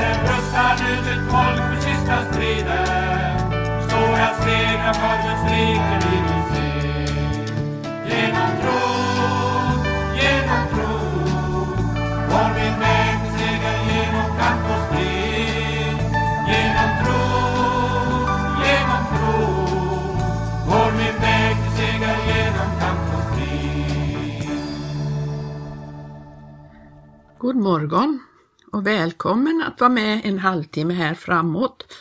Herren röstar nu sitt folk för sista striden. Stora segrar för Guds rike vi vill se. Genom tro, genom tro får vi med seger genom kamp och strid. Genom tro, genom tro får vi med seger genom kamp och strid. God morgon och välkommen att vara med en halvtimme här framåt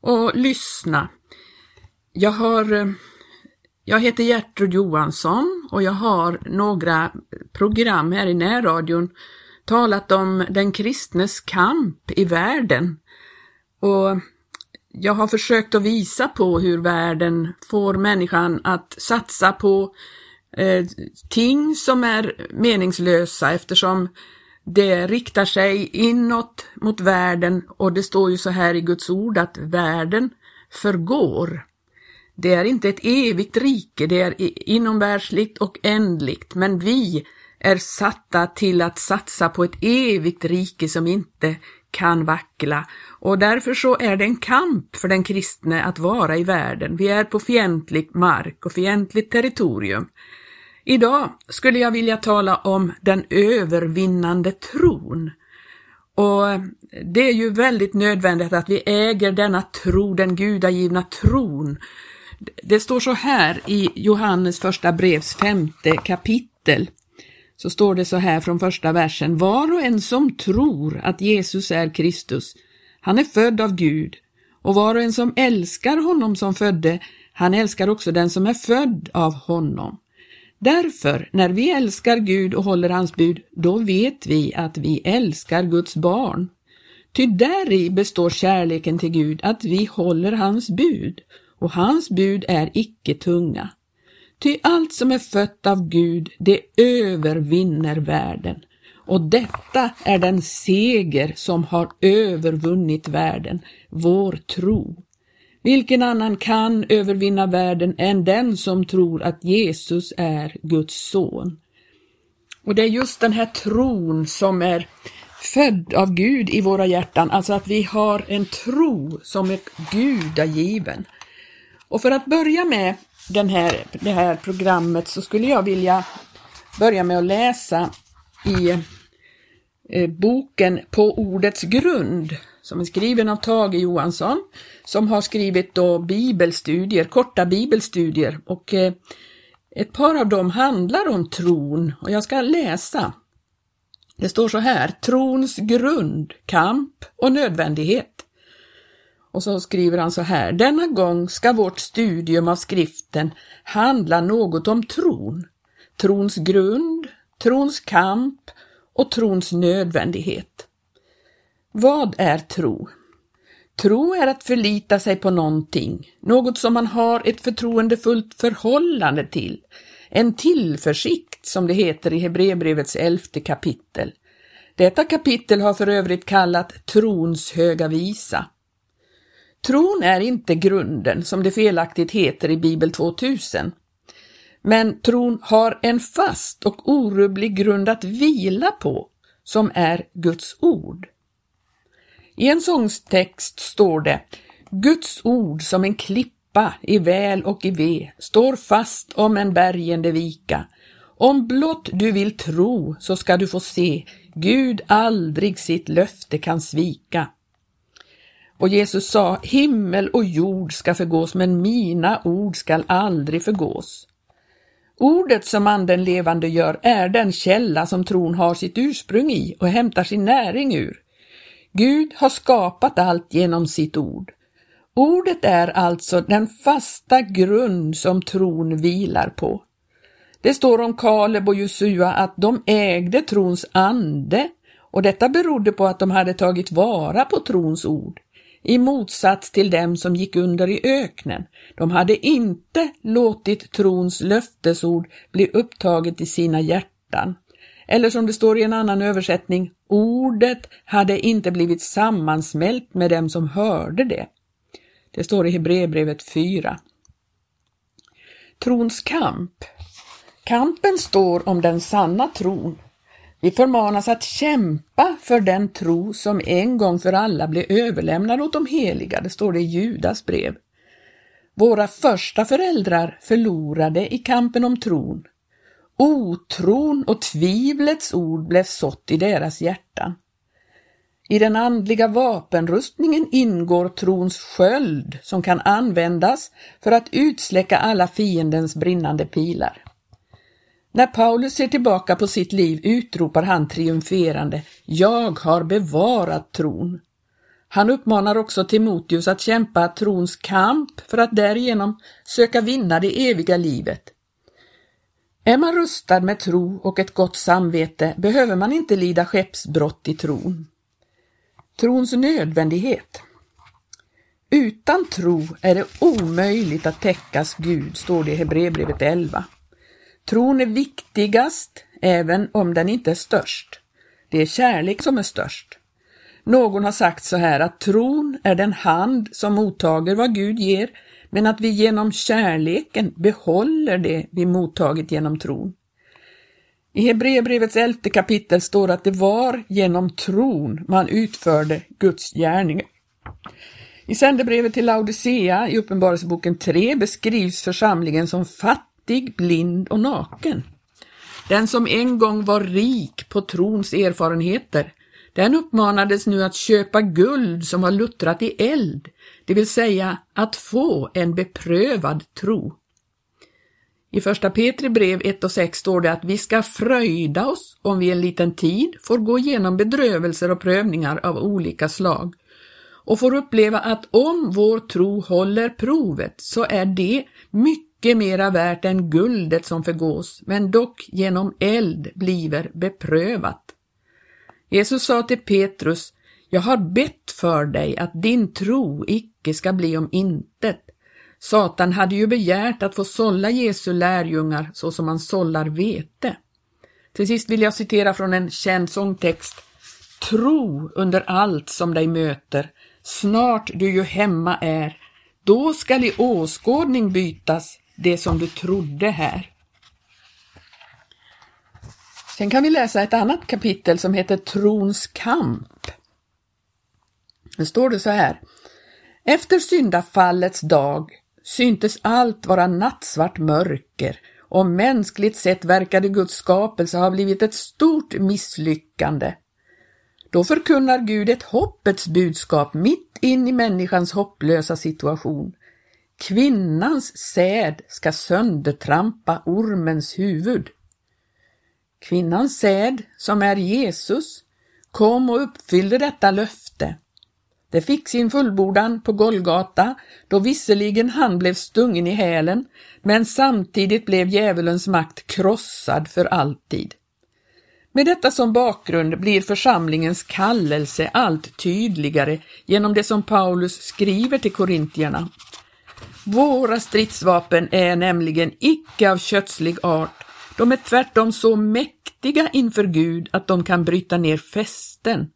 och lyssna. Jag har eh, jag heter Gertrud Johansson och jag har några program här i närradion talat om den kristnes kamp i världen. Och jag har försökt att visa på hur världen får människan att satsa på eh, ting som är meningslösa eftersom det riktar sig inåt mot världen och det står ju så här i Guds ord att världen förgår. Det är inte ett evigt rike, det är inomvärldsligt och ändligt, men vi är satta till att satsa på ett evigt rike som inte kan vackla. Och därför så är det en kamp för den kristne att vara i världen. Vi är på fientlig mark och fientligt territorium. Idag skulle jag vilja tala om den övervinnande tron. Och det är ju väldigt nödvändigt att vi äger denna tro, den gudagivna tron. Det står så här i Johannes första brevs femte kapitel. Så står det så här från första versen. Var och en som tror att Jesus är Kristus, han är född av Gud. Och var och en som älskar honom som födde, han älskar också den som är född av honom. Därför, när vi älskar Gud och håller hans bud, då vet vi att vi älskar Guds barn. Ty däri består kärleken till Gud, att vi håller hans bud, och hans bud är icke tunga. Ty allt som är fött av Gud, det övervinner världen. Och detta är den seger som har övervunnit världen, vår tro. Vilken annan kan övervinna världen än den som tror att Jesus är Guds son? Och det är just den här tron som är född av Gud i våra hjärtan, alltså att vi har en tro som är gudagiven. Och för att börja med den här, det här programmet så skulle jag vilja börja med att läsa i Eh, boken På ordets grund som är skriven av Tage Johansson som har skrivit då bibelstudier, korta bibelstudier och eh, ett par av dem handlar om tron och jag ska läsa. Det står så här, trons grund, kamp och nödvändighet. Och så skriver han så här, denna gång ska vårt studium av skriften handla något om tron, trons grund, trons kamp och trons nödvändighet. Vad är tro? Tro är att förlita sig på någonting, något som man har ett förtroendefullt förhållande till, en tillförsikt som det heter i Hebreerbrevets elfte kapitel. Detta kapitel har för övrigt kallat trons höga visa. Tron är inte grunden, som det felaktigt heter i Bibel 2000. Men tron har en fast och orubblig grund att vila på, som är Guds ord. I en sångstext står det Guds ord som en klippa i väl och i ve står fast om en bergende vika. Om blott du vill tro så ska du få se Gud aldrig sitt löfte kan svika. Och Jesus sa, himmel och jord ska förgås, men mina ord skall aldrig förgås. Ordet som anden levande gör är den källa som tron har sitt ursprung i och hämtar sin näring ur. Gud har skapat allt genom sitt ord. Ordet är alltså den fasta grund som tron vilar på. Det står om Kaleb och Josua att de ägde trons ande och detta berodde på att de hade tagit vara på trons ord i motsats till dem som gick under i öknen. De hade inte låtit trons löftesord bli upptaget i sina hjärtan. Eller som det står i en annan översättning, ordet hade inte blivit sammansmält med dem som hörde det. Det står i Hebreerbrevet 4. Trons kamp. Kampen står om den sanna tron. Vi förmanas att kämpa för den tro som en gång för alla blev överlämnad åt de heliga, det står det i Judas brev. Våra första föräldrar förlorade i kampen om tron. Otron och tvivlets ord blev sått i deras hjärtan. I den andliga vapenrustningen ingår trons sköld som kan användas för att utsläcka alla fiendens brinnande pilar. När Paulus ser tillbaka på sitt liv utropar han triumferande Jag har bevarat tron. Han uppmanar också Timoteus att kämpa trons kamp för att därigenom söka vinna det eviga livet. Är man rustad med tro och ett gott samvete behöver man inte lida skeppsbrott i tron. Trons nödvändighet. Utan tro är det omöjligt att täckas Gud, står det i Hebreerbrevet 11. Tron är viktigast, även om den inte är störst. Det är kärlek som är störst. Någon har sagt så här att tron är den hand som mottager vad Gud ger, men att vi genom kärleken behåller det vi mottagit genom tron. I Hebreerbrevets elfte kapitel står att det var genom tron man utförde Guds gärningar. I sändebrevet till Laodicea i Uppenbarelseboken 3 beskrivs församlingen som fattig, blind och naken. Den som en gång var rik på trons erfarenheter, den uppmanades nu att köpa guld som var luttrat i eld, det vill säga att få en beprövad tro. I första Petri brev 1 och 6 står det att vi ska fröjda oss om vi en liten tid får gå igenom bedrövelser och prövningar av olika slag och får uppleva att om vår tro håller provet så är det mycket mycket mera värt än guldet som förgås, men dock genom eld bliver beprövat. Jesus sa till Petrus, jag har bett för dig att din tro icke ska bli om intet. Satan hade ju begärt att få sålla Jesu lärjungar så som man sållar vete. Till sist vill jag citera från en känd sångtext. Tro under allt som dig möter, snart du ju hemma är, då skall i åskådning bytas det som du trodde här. Sen kan vi läsa ett annat kapitel som heter Trons kamp. Det står det så här. Efter syndafallets dag syntes allt vara nattsvart mörker och mänskligt sett verkade Guds skapelse ha blivit ett stort misslyckande. Då förkunnar Gud ett hoppets budskap mitt in i människans hopplösa situation. Kvinnans säd ska söndertrampa ormens huvud. Kvinnans säd, som är Jesus, kom och uppfyllde detta löfte. Det fick sin fullbordan på Golgata, då visserligen han blev stungen i hälen, men samtidigt blev djävulens makt krossad för alltid. Med detta som bakgrund blir församlingens kallelse allt tydligare genom det som Paulus skriver till korintierna. Våra stridsvapen är nämligen icke av kötslig art, de är tvärtom så mäktiga inför Gud att de kan bryta ner fästen.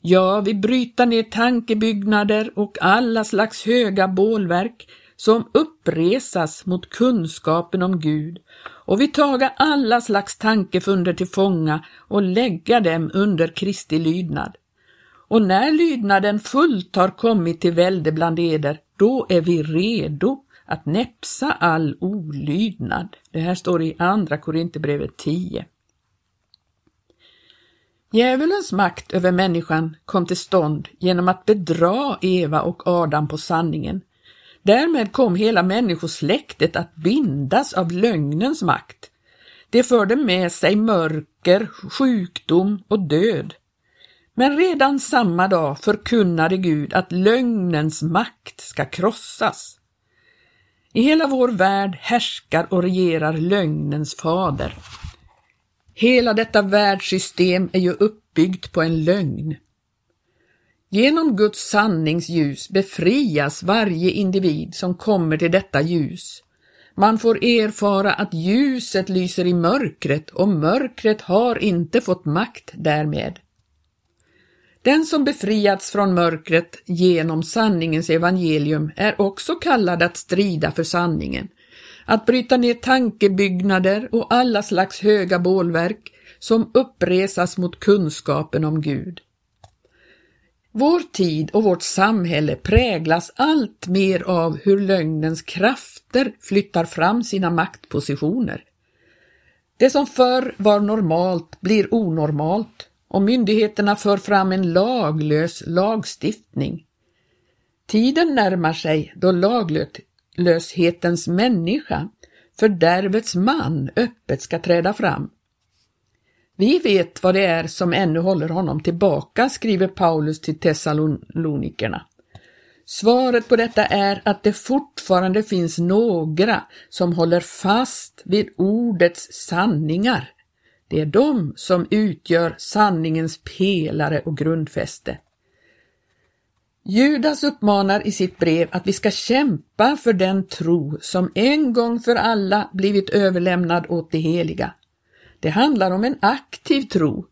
Ja, vi bryter ner tankebyggnader och alla slags höga bålverk som uppresas mot kunskapen om Gud. Och vi taga alla slags tankefunder till fånga och lägga dem under Kristi lydnad. Och när lydnaden fullt har kommit till välde bland eder, då är vi redo att näpsa all olydnad. Det här står i Andra Korinthierbrevet 10. Djävulens makt över människan kom till stånd genom att bedra Eva och Adam på sanningen. Därmed kom hela människosläktet att bindas av lögnens makt. Det förde med sig mörker, sjukdom och död. Men redan samma dag förkunnade Gud att lögnens makt ska krossas. I hela vår värld härskar och regerar lögnens fader. Hela detta världssystem är ju uppbyggt på en lögn. Genom Guds sanningsljus befrias varje individ som kommer till detta ljus. Man får erfara att ljuset lyser i mörkret och mörkret har inte fått makt därmed. Den som befriats från mörkret genom sanningens evangelium är också kallad att strida för sanningen att bryta ner tankebyggnader och alla slags höga bålverk som uppresas mot kunskapen om Gud. Vår tid och vårt samhälle präglas allt mer av hur lögnens krafter flyttar fram sina maktpositioner. Det som förr var normalt blir onormalt och myndigheterna för fram en laglös lagstiftning. Tiden närmar sig då laglöshetens människa, fördärvets man, öppet ska träda fram. Vi vet vad det är som ännu håller honom tillbaka, skriver Paulus till Thessalonikerna. Svaret på detta är att det fortfarande finns några som håller fast vid ordets sanningar. Det är de som utgör sanningens pelare och grundfäste. Judas uppmanar i sitt brev att vi ska kämpa för den tro som en gång för alla blivit överlämnad åt det heliga. Det handlar om en aktiv tro.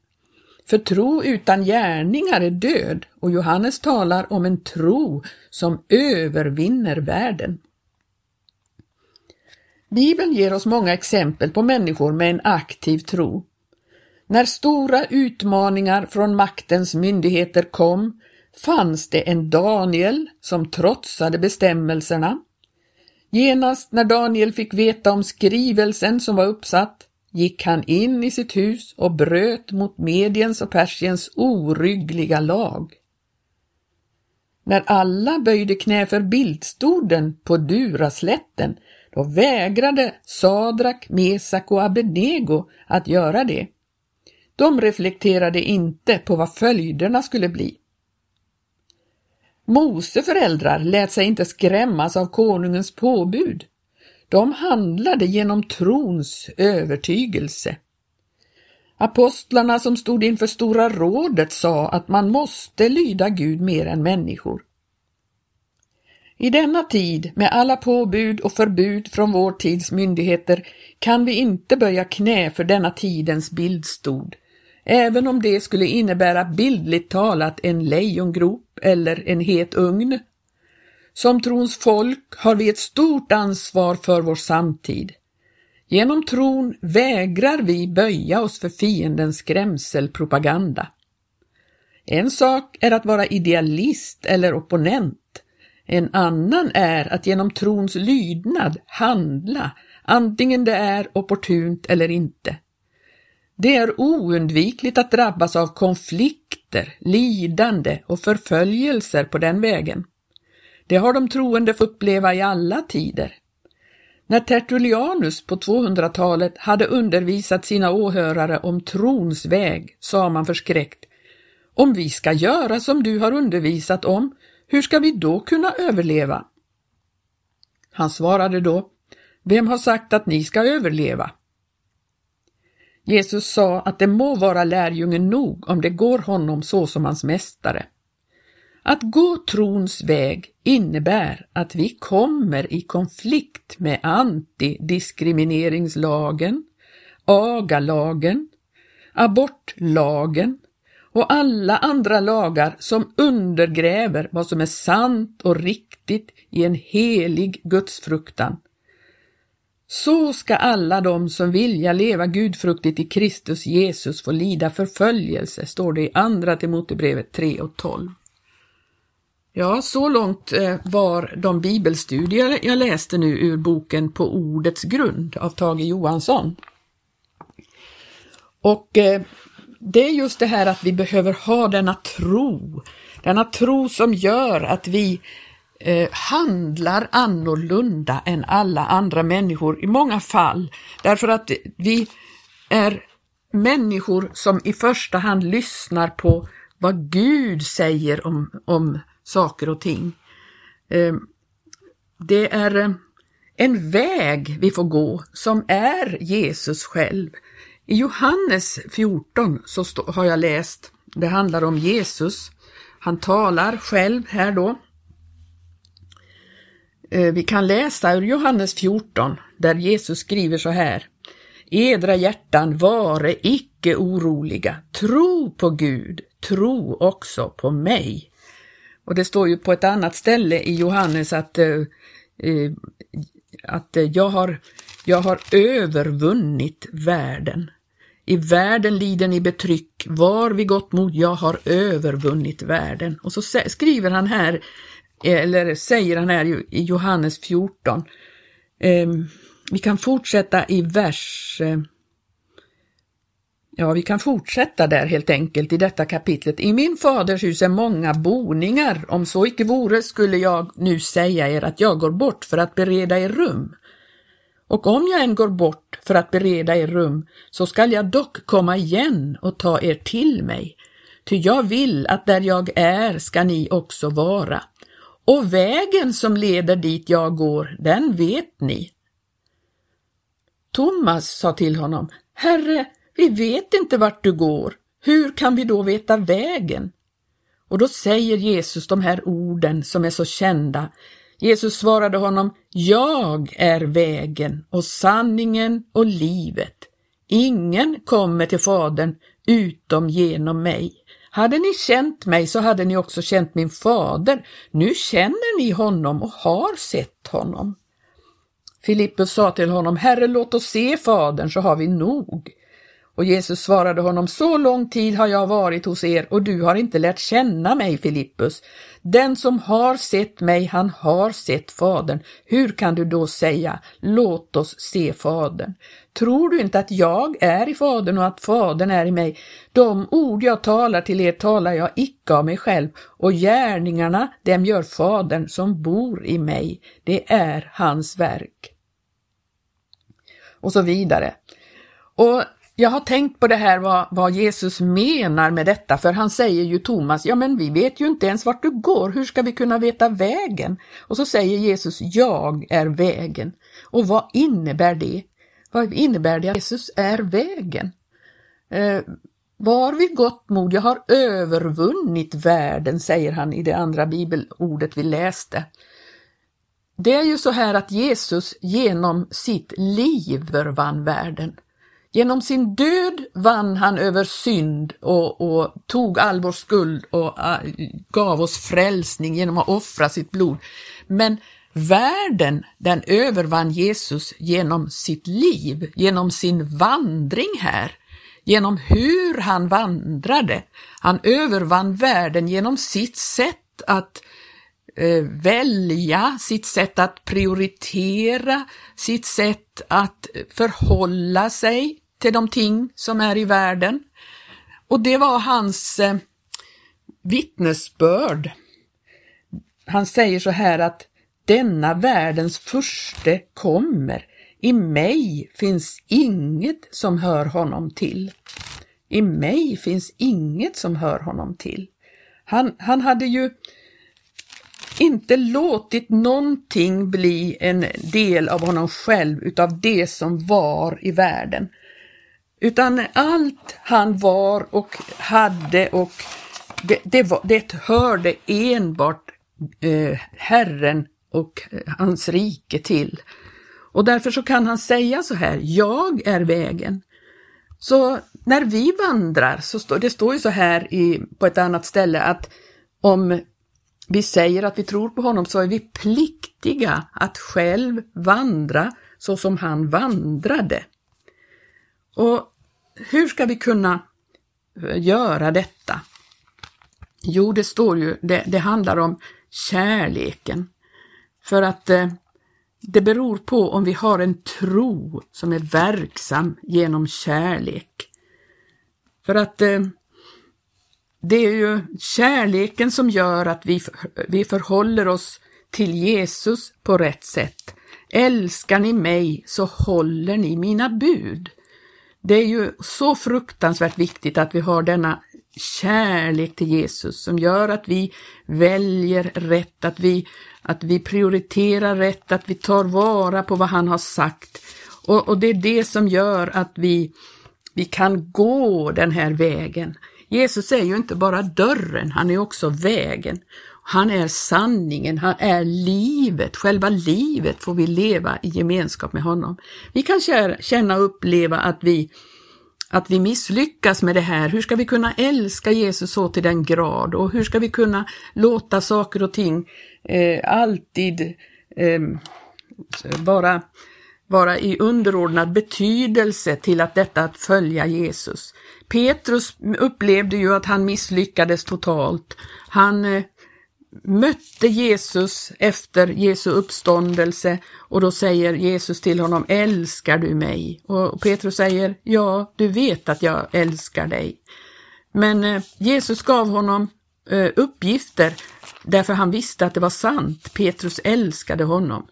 För tro utan gärningar är död och Johannes talar om en tro som övervinner världen. Bibeln ger oss många exempel på människor med en aktiv tro. När stora utmaningar från maktens myndigheter kom fanns det en Daniel som trotsade bestämmelserna. Genast när Daniel fick veta om skrivelsen som var uppsatt gick han in i sitt hus och bröt mot Mediens och Persiens oryggliga lag. När alla böjde knä för bildstoden på Duraslätten, då vägrade Sadrak, Mesak och Abednego att göra det. De reflekterade inte på vad följderna skulle bli. Mose föräldrar lät sig inte skrämmas av konungens påbud. De handlade genom trons övertygelse. Apostlarna som stod inför Stora rådet sa att man måste lyda Gud mer än människor. I denna tid med alla påbud och förbud från vår tids myndigheter kan vi inte böja knä för denna tidens bildstod, även om det skulle innebära bildligt talat en lejongrop eller en het ugn. Som trons folk har vi ett stort ansvar för vår samtid. Genom tron vägrar vi böja oss för fiendens skrämselpropaganda. En sak är att vara idealist eller opponent. En annan är att genom trons lydnad handla, antingen det är opportunt eller inte. Det är oundvikligt att drabbas av konflikter, lidande och förföljelser på den vägen. Det har de troende fått uppleva i alla tider. När Tertullianus på 200-talet hade undervisat sina åhörare om trons väg sa man förskräckt Om vi ska göra som du har undervisat om, hur ska vi då kunna överleva? Han svarade då Vem har sagt att ni ska överleva? Jesus sa att det må vara lärjungen nog om det går honom så som hans mästare. Att gå trons väg innebär att vi kommer i konflikt med antidiskrimineringslagen, agalagen, abortlagen och alla andra lagar som undergräver vad som är sant och riktigt i en helig gudsfruktan. Så ska alla de som vilja leva gudfruktigt i Kristus Jesus få lida förföljelse, står det i Andra Timotebrevet 3 och 12. Ja, så långt eh, var de bibelstudier jag läste nu ur boken På ordets grund av Tage Johansson. Och eh, det är just det här att vi behöver ha denna tro, denna tro som gör att vi eh, handlar annorlunda än alla andra människor i många fall. Därför att vi är människor som i första hand lyssnar på vad Gud säger om, om saker och ting. Eh, det är eh, en väg vi får gå som är Jesus själv. I Johannes 14 så har jag läst, det handlar om Jesus. Han talar själv här då. Eh, vi kan läsa ur Johannes 14 där Jesus skriver så här. Edra hjärtan vare icke oroliga, tro på Gud, tro också på mig. Och det står ju på ett annat ställe i Johannes att, eh, eh, att jag, har, jag har övervunnit världen. I världen lider ni betryck, var vid gott mod, jag har övervunnit världen. Och så skriver han här, eller säger han här i Johannes 14. Ehm, vi kan fortsätta i vers eh, Ja, vi kan fortsätta där helt enkelt i detta kapitlet. I min faders hus är många boningar. Om så icke vore skulle jag nu säga er att jag går bort för att bereda er rum. Och om jag än går bort för att bereda er rum, så skall jag dock komma igen och ta er till mig. Ty jag vill att där jag är ska ni också vara. Och vägen som leder dit jag går, den vet ni. Thomas sa till honom, Herre, vi vet inte vart du går. Hur kan vi då veta vägen? Och då säger Jesus de här orden som är så kända. Jesus svarade honom, Jag är vägen och sanningen och livet. Ingen kommer till Fadern utom genom mig. Hade ni känt mig så hade ni också känt min fader. Nu känner ni honom och har sett honom. Filippus sa till honom, Herre låt oss se Fadern så har vi nog. Och Jesus svarade honom, så lång tid har jag varit hos er och du har inte lärt känna mig, Filippus. Den som har sett mig, han har sett Fadern. Hur kan du då säga, låt oss se Fadern? Tror du inte att jag är i Fadern och att Fadern är i mig? De ord jag talar till er talar jag icke av mig själv och gärningarna, dem gör Fadern som bor i mig. Det är hans verk. Och så vidare. Och jag har tänkt på det här vad, vad, Jesus menar med detta, för han säger ju Thomas, ja men vi vet ju inte ens vart du går, hur ska vi kunna veta vägen? Och så säger Jesus, jag är vägen. Och vad innebär det? Vad innebär det att Jesus är vägen? Eh, var vid gott mod, jag har övervunnit världen, säger han i det andra bibelordet vi läste. Det är ju så här att Jesus genom sitt liv övervann världen. Genom sin död vann han över synd och, och tog all vår skuld och uh, gav oss frälsning genom att offra sitt blod. Men världen, den övervann Jesus genom sitt liv, genom sin vandring här, genom hur han vandrade. Han övervann världen genom sitt sätt att eh, välja, sitt sätt att prioritera, sitt sätt att förhålla sig till de ting som är i världen. Och det var hans eh, vittnesbörd. Han säger så här att denna världens furste kommer. I mig finns inget som hör honom till. I mig finns inget som hör honom till. Han, han hade ju inte låtit någonting bli en del av honom själv utav det som var i världen. Utan allt han var och hade och det, det, var, det hörde enbart eh, Herren och eh, hans rike till. Och därför så kan han säga så här, jag är vägen. Så när vi vandrar, så står, det står ju så här i, på ett annat ställe att om vi säger att vi tror på honom så är vi pliktiga att själv vandra så som han vandrade. Och hur ska vi kunna eh, göra detta? Jo, det står ju, det, det handlar om kärleken. För att eh, det beror på om vi har en tro som är verksam genom kärlek. För att eh, det är ju kärleken som gör att vi, vi förhåller oss till Jesus på rätt sätt. Älskar ni mig så håller ni mina bud. Det är ju så fruktansvärt viktigt att vi har denna kärlek till Jesus som gör att vi väljer rätt, att vi, att vi prioriterar rätt, att vi tar vara på vad han har sagt. Och, och det är det som gör att vi, vi kan gå den här vägen. Jesus är ju inte bara dörren, han är också vägen. Han är sanningen, han är livet, själva livet får vi leva i gemenskap med honom. Vi kan känna och uppleva att vi, att vi misslyckas med det här. Hur ska vi kunna älska Jesus så till den grad och hur ska vi kunna låta saker och ting eh, alltid eh, vara, vara i underordnad betydelse till att detta att följa Jesus. Petrus upplevde ju att han misslyckades totalt. Han eh, mötte Jesus efter Jesu uppståndelse och då säger Jesus till honom, älskar du mig? Och Petrus säger, ja, du vet att jag älskar dig. Men eh, Jesus gav honom eh, uppgifter därför han visste att det var sant. Petrus älskade honom.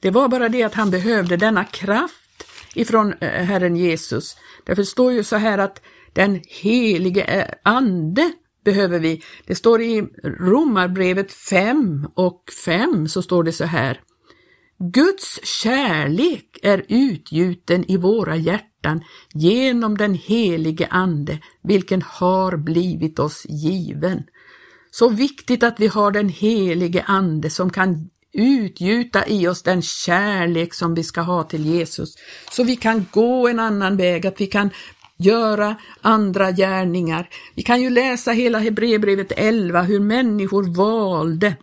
Det var bara det att han behövde denna kraft ifrån eh, Herren Jesus. Därför står ju så här att den helige ande behöver vi. Det står i Romarbrevet 5 och 5 så står det så här. Guds kärlek är utgjuten i våra hjärtan genom den helige Ande, vilken har blivit oss given. Så viktigt att vi har den helige Ande som kan utgjuta i oss den kärlek som vi ska ha till Jesus, så vi kan gå en annan väg, att vi kan göra andra gärningar. Vi kan ju läsa hela Hebreerbrevet 11, hur människor valde.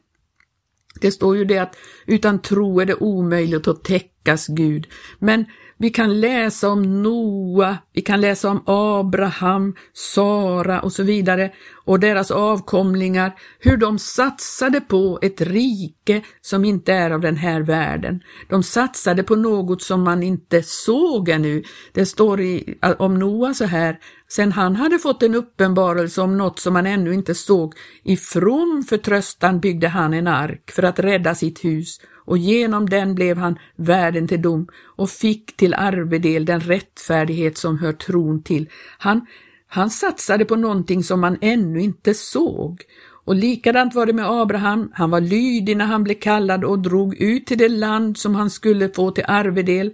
Det står ju det att utan tro är det omöjligt att täckas Gud. Men vi kan läsa om Noa, vi kan läsa om Abraham, Sara och så vidare och deras avkomlingar, hur de satsade på ett rike som inte är av den här världen. De satsade på något som man inte såg ännu. Det står i, om Noa så här, sen han hade fått en uppenbarelse om något som man ännu inte såg, i from förtröstan byggde han en ark för att rädda sitt hus och genom den blev han värden till dom och fick till arvedel den rättfärdighet som hör tron till. Han, han satsade på någonting som man ännu inte såg. Och likadant var det med Abraham, han var lydig när han blev kallad och drog ut till det land som han skulle få till arvedel.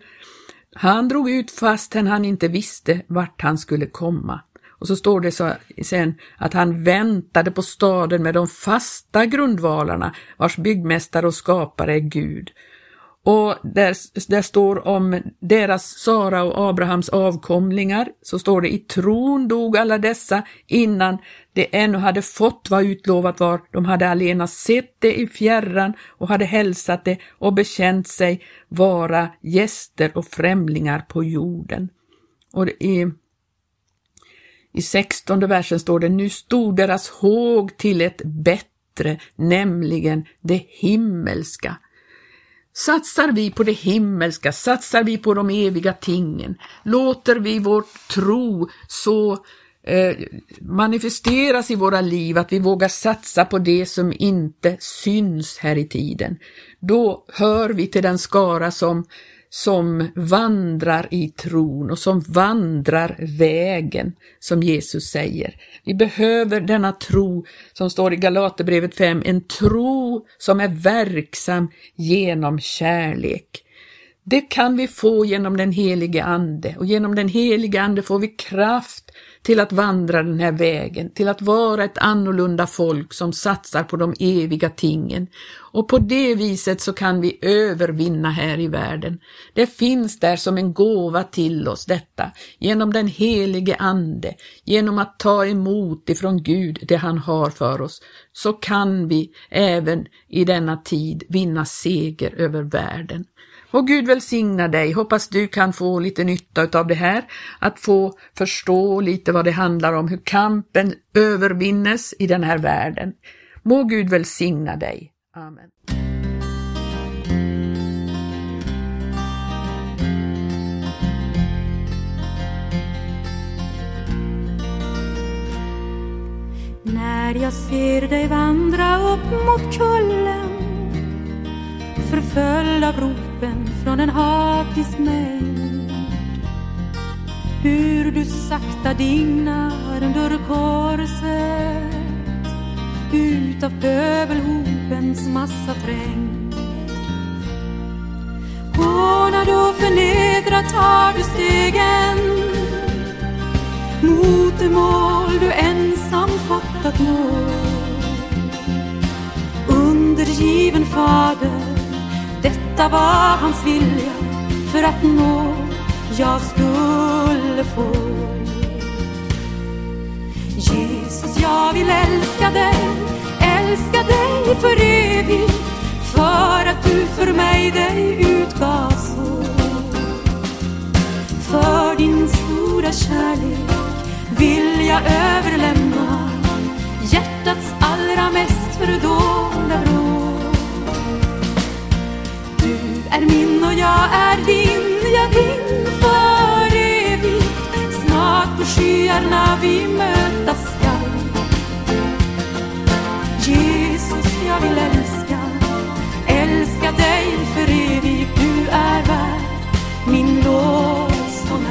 Han drog ut fastän han inte visste vart han skulle komma. Och så står det så sen att han väntade på staden med de fasta grundvalarna vars byggmästare och skapare är Gud. Och där, där står om deras Sara och Abrahams avkomlingar, så står det i tron dog alla dessa innan de ännu hade fått vad utlovat var. De hade alena sett det i fjärran och hade hälsat det och bekänt sig vara gäster och främlingar på jorden. Och i i sextonde versen står det, nu stod deras håg till ett bättre, nämligen det himmelska. Satsar vi på det himmelska, satsar vi på de eviga tingen, låter vi vår tro så eh, manifesteras i våra liv, att vi vågar satsa på det som inte syns här i tiden, då hör vi till den skara som som vandrar i tron och som vandrar vägen, som Jesus säger. Vi behöver denna tro som står i Galaterbrevet 5, en tro som är verksam genom kärlek. Det kan vi få genom den helige Ande och genom den helige Ande får vi kraft till att vandra den här vägen, till att vara ett annorlunda folk som satsar på de eviga tingen. Och på det viset så kan vi övervinna här i världen. Det finns där som en gåva till oss detta, genom den helige Ande, genom att ta emot ifrån Gud det han har för oss, så kan vi även i denna tid vinna seger över världen. Och Gud välsigna dig. Hoppas du kan få lite nytta av det här, att få förstå lite vad det handlar om, hur kampen övervinnes i den här världen. Må Gud välsigna dig. Amen. När jag ser dig vandra upp mot kullen förföljd av ropen från en hatisk mängd. Hur du sakta dignar under korset utav pöbelhopens massa trängd. Hånad och förnedrad tar du stegen mot det mål du ensam fått att nå. Undergiven fader detta var hans vilja för att nå jag skulle få. Jesus, jag vill älska dig, älska dig för evigt, för att du för mig dig utgav så. För din stora kärlek vill jag överlämna hjärtats allra mest fördolda vrå är min och jag är din, ja din för evigt. Snart på skyarna vi mötas skall. Jesus, jag vill älska, älska dig för evigt. Du är värd min lovsång.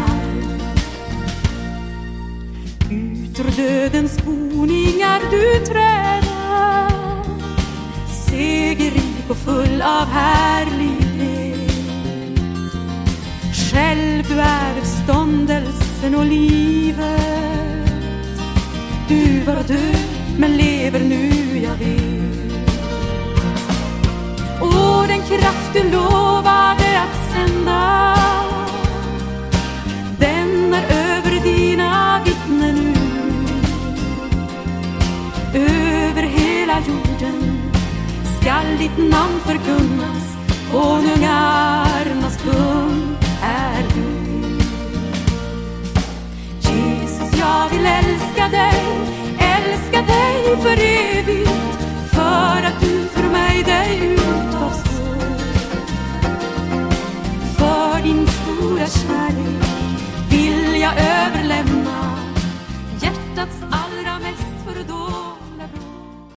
Ut ur dödens boningar du träder, Segerrik och full av härlighet döden och livet. Du var död men lever nu, jag vet. Och den kraft du lovade att sända. Den är över dina vittnen nu. Över hela jorden skall ditt namn förkunnas. Konungarnas kung är du. Jag vill älska dig Älska dig för evigt För att du för mig dig utgav så För din stora kärlek vill jag överlämna hjärtats all